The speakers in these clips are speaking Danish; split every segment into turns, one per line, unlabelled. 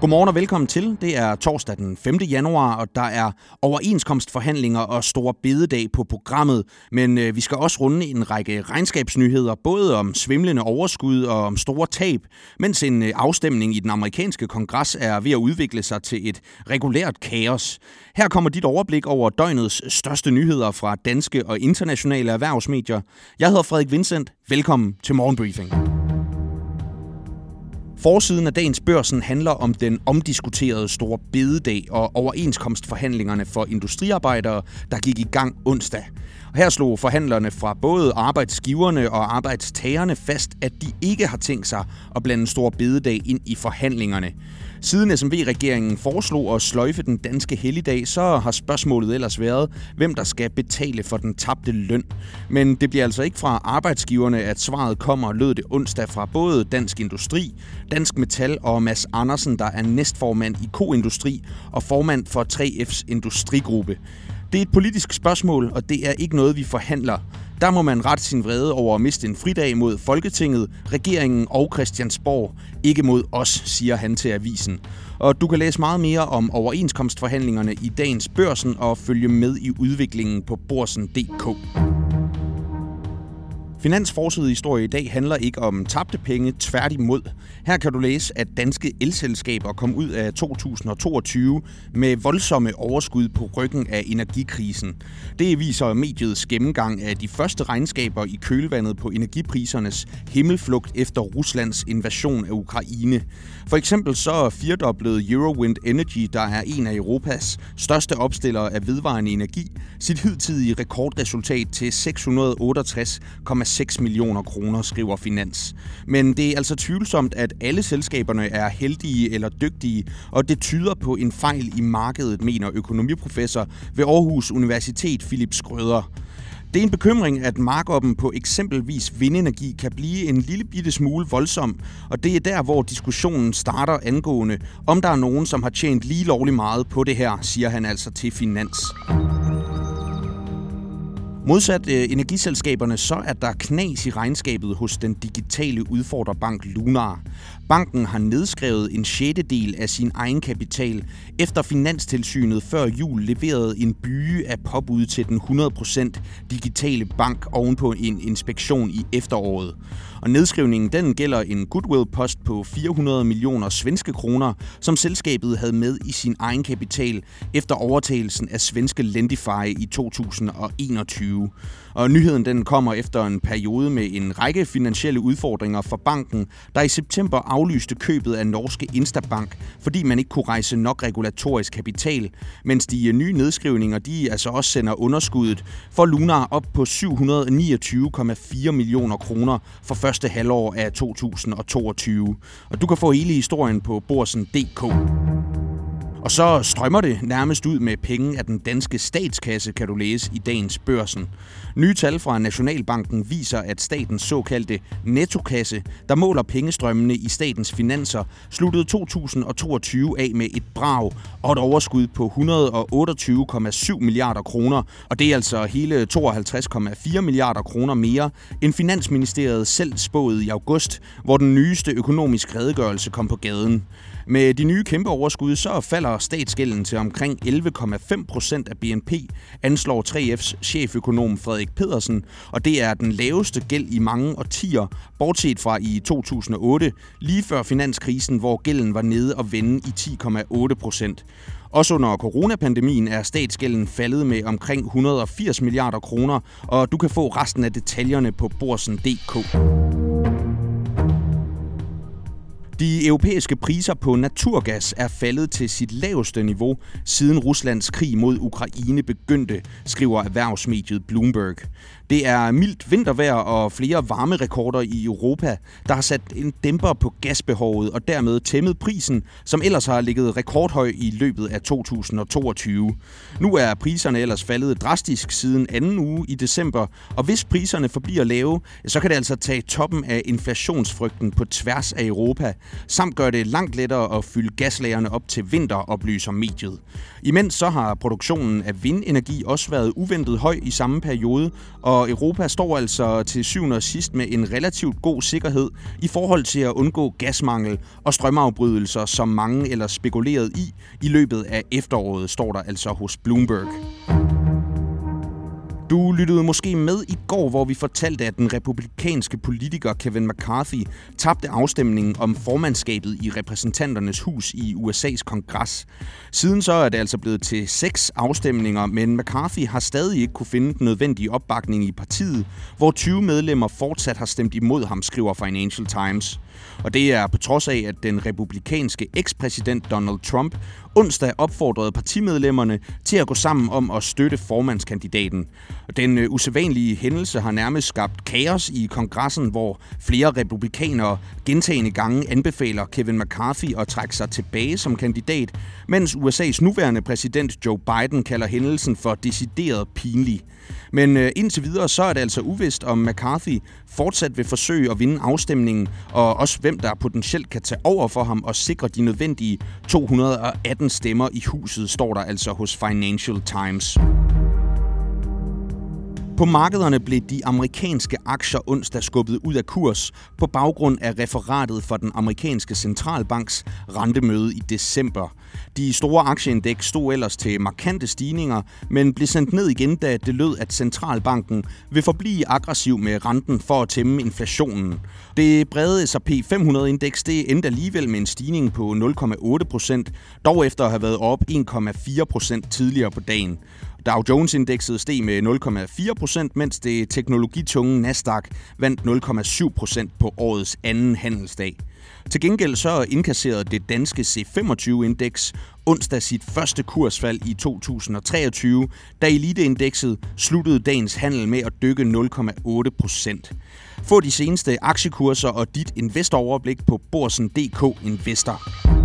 Godmorgen og velkommen til. Det er torsdag den 5. januar, og der er overenskomstforhandlinger og store bededag på programmet. Men øh, vi skal også runde en række regnskabsnyheder, både om svimlende overskud og om store tab, mens en øh, afstemning i den amerikanske kongres er ved at udvikle sig til et regulært kaos. Her kommer dit overblik over døgnets største nyheder fra danske og internationale erhvervsmedier. Jeg hedder Frederik Vincent. Velkommen til Morgenbriefing. Forsiden af dagens børsen handler om den omdiskuterede store bededag og overenskomstforhandlingerne for industriarbejdere, der gik i gang onsdag. Og her slog forhandlerne fra både arbejdsgiverne og arbejdstagerne fast, at de ikke har tænkt sig at blande stor bededag ind i forhandlingerne. Siden SMV-regeringen foreslog at sløjfe den danske helligdag, så har spørgsmålet ellers været, hvem der skal betale for den tabte løn. Men det bliver altså ikke fra arbejdsgiverne, at svaret kommer, lød det onsdag fra både Dansk Industri, Dansk Metal og Mads Andersen, der er næstformand i Koindustri og formand for 3F's industrigruppe. Det er et politisk spørgsmål, og det er ikke noget, vi forhandler. Der må man rette sin vrede over at miste en fridag mod Folketinget, regeringen og Christiansborg. Ikke mod os, siger han til avisen. Og du kan læse meget mere om overenskomstforhandlingerne i dagens børsen og følge med i udviklingen på borsen.dk. Finansforside historie i dag handler ikke om tabte penge, tværtimod. Her kan du læse, at danske elselskaber kom ud af 2022 med voldsomme overskud på ryggen af energikrisen. Det viser mediets gennemgang af de første regnskaber i kølvandet på energiprisernes himmelflugt efter Ruslands invasion af Ukraine. For eksempel så firdoblede Eurowind Energy, der er en af Europas største opstillere af vedvarende energi, sit hidtidige rekordresultat til 668, 6 millioner kroner, skriver Finans. Men det er altså tvivlsomt, at alle selskaberne er heldige eller dygtige, og det tyder på en fejl i markedet, mener økonomiprofessor ved Aarhus Universitet Philip Skrøder. Det er en bekymring, at markuppen på eksempelvis vindenergi kan blive en lille bitte smule voldsom, og det er der, hvor diskussionen starter angående, om der er nogen, som har tjent lige lovlig meget på det her, siger han altså til Finans. Modsat øh, energiselskaberne, så er der knas i regnskabet hos den digitale udfordrerbank Lunar. Banken har nedskrevet en sjettedel af sin egen kapital, efter Finanstilsynet før jul leverede en byge af påbud til den 100% digitale bank ovenpå en inspektion i efteråret. Og nedskrivningen den gælder en goodwill-post på 400 millioner svenske kroner, som selskabet havde med i sin egen kapital efter overtagelsen af svenske Lendify i 2021. Og nyheden den kommer efter en periode med en række finansielle udfordringer for banken, der i september aflyste købet af norske Instabank, fordi man ikke kunne rejse nok regulatorisk kapital, mens de øh, nye nedskrivninger de altså også sender underskuddet for Lunar op på 729,4 millioner kroner for første halvår af 2022. Og du kan få hele historien på borsen.dk. Og så strømmer det nærmest ud med penge af den danske statskasse, kan du læse i dagens børsen. Nye tal fra Nationalbanken viser, at statens såkaldte nettokasse, der måler pengestrømmene i statens finanser, sluttede 2022 af med et brag og et overskud på 128,7 milliarder kroner. Og det er altså hele 52,4 milliarder kroner mere, end Finansministeriet selv spåede i august, hvor den nyeste økonomiske redegørelse kom på gaden. Med de nye kæmpe overskud, så falder statsgælden til omkring 11,5 procent af BNP, anslår 3F's cheføkonom Frederik Pedersen, og det er den laveste gæld i mange årtier, bortset fra i 2008, lige før finanskrisen, hvor gælden var nede og vende i 10,8 procent. Også under coronapandemien er statsgælden faldet med omkring 180 milliarder kroner, og du kan få resten af detaljerne på borsen.dk. De europæiske priser på naturgas er faldet til sit laveste niveau, siden Ruslands krig mod Ukraine begyndte, skriver erhvervsmediet Bloomberg. Det er mildt vintervejr og flere varmerekorder i Europa, der har sat en dæmper på gasbehovet og dermed tæmmet prisen, som ellers har ligget rekordhøj i løbet af 2022. Nu er priserne ellers faldet drastisk siden anden uge i december, og hvis priserne forbliver lave, så kan det altså tage toppen af inflationsfrygten på tværs af Europa, samt gør det langt lettere at fylde gaslagerne op til vinter, oplyser mediet. Imens så har produktionen af vindenergi også været uventet høj i samme periode, og og Europa står altså til syvende og sidst med en relativt god sikkerhed i forhold til at undgå gasmangel og strømafbrydelser, som mange eller spekuleret i i løbet af efteråret, står der altså hos Bloomberg. Du lyttede måske med i går, hvor vi fortalte, at den republikanske politiker Kevin McCarthy tabte afstemningen om formandskabet i repræsentanternes hus i USA's kongres. Siden så er det altså blevet til seks afstemninger, men McCarthy har stadig ikke kunne finde den nødvendige opbakning i partiet, hvor 20 medlemmer fortsat har stemt imod ham, skriver Financial Times. Og det er på trods af, at den republikanske ekspræsident Donald Trump onsdag opfordrede partimedlemmerne til at gå sammen om at støtte formandskandidaten. Den øh, usædvanlige hændelse har nærmest skabt kaos i kongressen, hvor flere republikanere gentagende gange anbefaler Kevin McCarthy at trække sig tilbage som kandidat, mens USA's nuværende præsident Joe Biden kalder hændelsen for decideret pinlig. Men øh, indtil videre så er det altså uvist, om McCarthy fortsat vil forsøge at vinde afstemningen, og også hvem der potentielt kan tage over for ham og sikre de nødvendige 218 stemmer i huset, står der altså hos Financial Times. På markederne blev de amerikanske aktier onsdag skubbet ud af kurs på baggrund af referatet for den amerikanske centralbanks rentemøde i december. De store aktieindeks stod ellers til markante stigninger, men blev sendt ned igen, da det lød, at centralbanken vil forblive aggressiv med renten for at tæmme inflationen. Det brede S&P 500-indeks det endte alligevel med en stigning på 0,8 procent, dog efter at have været op 1,4 procent tidligere på dagen. Dow Jones-indekset steg med 0,4 procent, mens det teknologitunge Nasdaq vandt 0,7 procent på årets anden handelsdag. Til gengæld så indkasserede det danske C25-indeks onsdag sit første kursfald i 2023, da eliteindekset sluttede dagens handel med at dykke 0,8 procent. Få de seneste aktiekurser og dit investoroverblik på Borsen.dk Investor.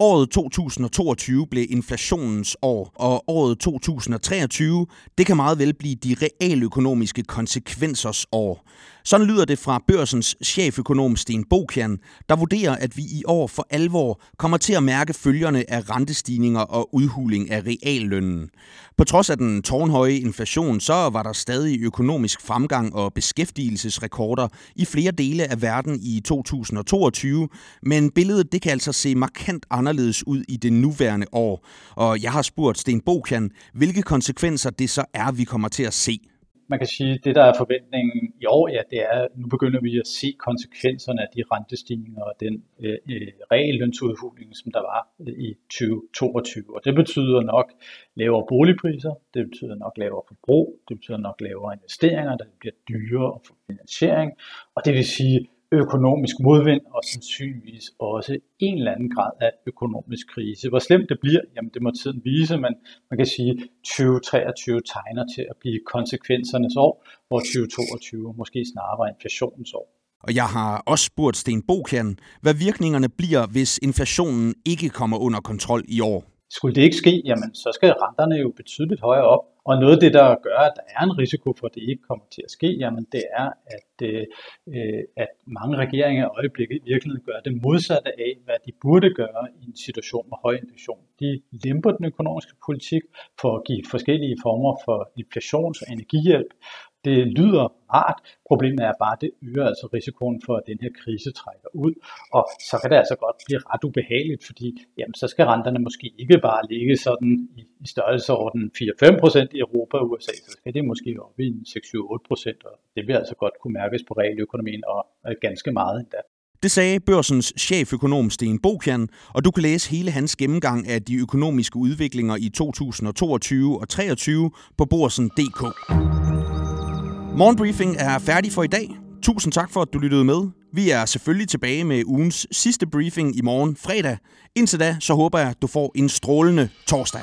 Året 2022 blev inflationens år, og året 2023, det kan meget vel blive de realøkonomiske konsekvensers år. Sådan lyder det fra børsens cheføkonom Sten Bokian, der vurderer, at vi i år for alvor kommer til at mærke følgerne af rentestigninger og udhuling af reallønnen. På trods af den tårnhøje inflation, så var der stadig økonomisk fremgang og beskæftigelsesrekorder i flere dele af verden i 2022, men billedet det kan altså se markant anderledes ud i det nuværende år. Og jeg har spurgt Sten Bokian, hvilke konsekvenser det så er, vi kommer til at se
man kan sige, at det, der er forventningen i år, ja, det er, at nu begynder vi at se konsekvenserne af de rentestigninger og den øh, øh reallønsudhuling, som der var øh, i 2022. Og det betyder nok lavere boligpriser, det betyder nok lavere forbrug, det betyder nok lavere investeringer, der bliver dyrere at få finansiering, og det vil sige, økonomisk modvind og sandsynligvis også en eller anden grad af økonomisk krise. Hvor slemt det bliver, jamen det må tiden vise, men man kan sige, at 2023 tegner til at blive konsekvensernes år, hvor 2022 måske snarere var inflationens år.
Og jeg har også spurgt Sten Bokjan, hvad virkningerne bliver, hvis inflationen ikke kommer under kontrol i år.
Skulle det ikke ske, jamen så skal renterne jo betydeligt højere op. Og noget af det, der gør, at der er en risiko for, at det ikke kommer til at ske, jamen det er, at, øh, øh, at mange regeringer i øjeblikket i virkeligheden gør det modsatte af, hvad de burde gøre i en situation med høj inflation. De lemper den økonomiske politik for at give forskellige former for inflations- og energihjælp, det lyder rart. Problemet er bare, at det øger altså risikoen for, at den her krise trækker ud. Og så kan det altså godt blive ret ubehageligt, fordi jamen, så skal renterne måske ikke bare ligge sådan i, i størrelseorden 4-5% i Europa og USA, så skal det måske op i 6-7-8%, og det vil altså godt kunne mærkes på realøkonomien og øh, ganske meget endda.
Det sagde børsens cheføkonom Sten Bokjan, og du kan læse hele hans gennemgang af de økonomiske udviklinger i 2022 og 2023 på borsen.dk. Morgenbriefing er færdig for i dag. Tusind tak for, at du lyttede med. Vi er selvfølgelig tilbage med ugens sidste briefing i morgen fredag. Indtil da, så håber jeg, at du får en strålende torsdag.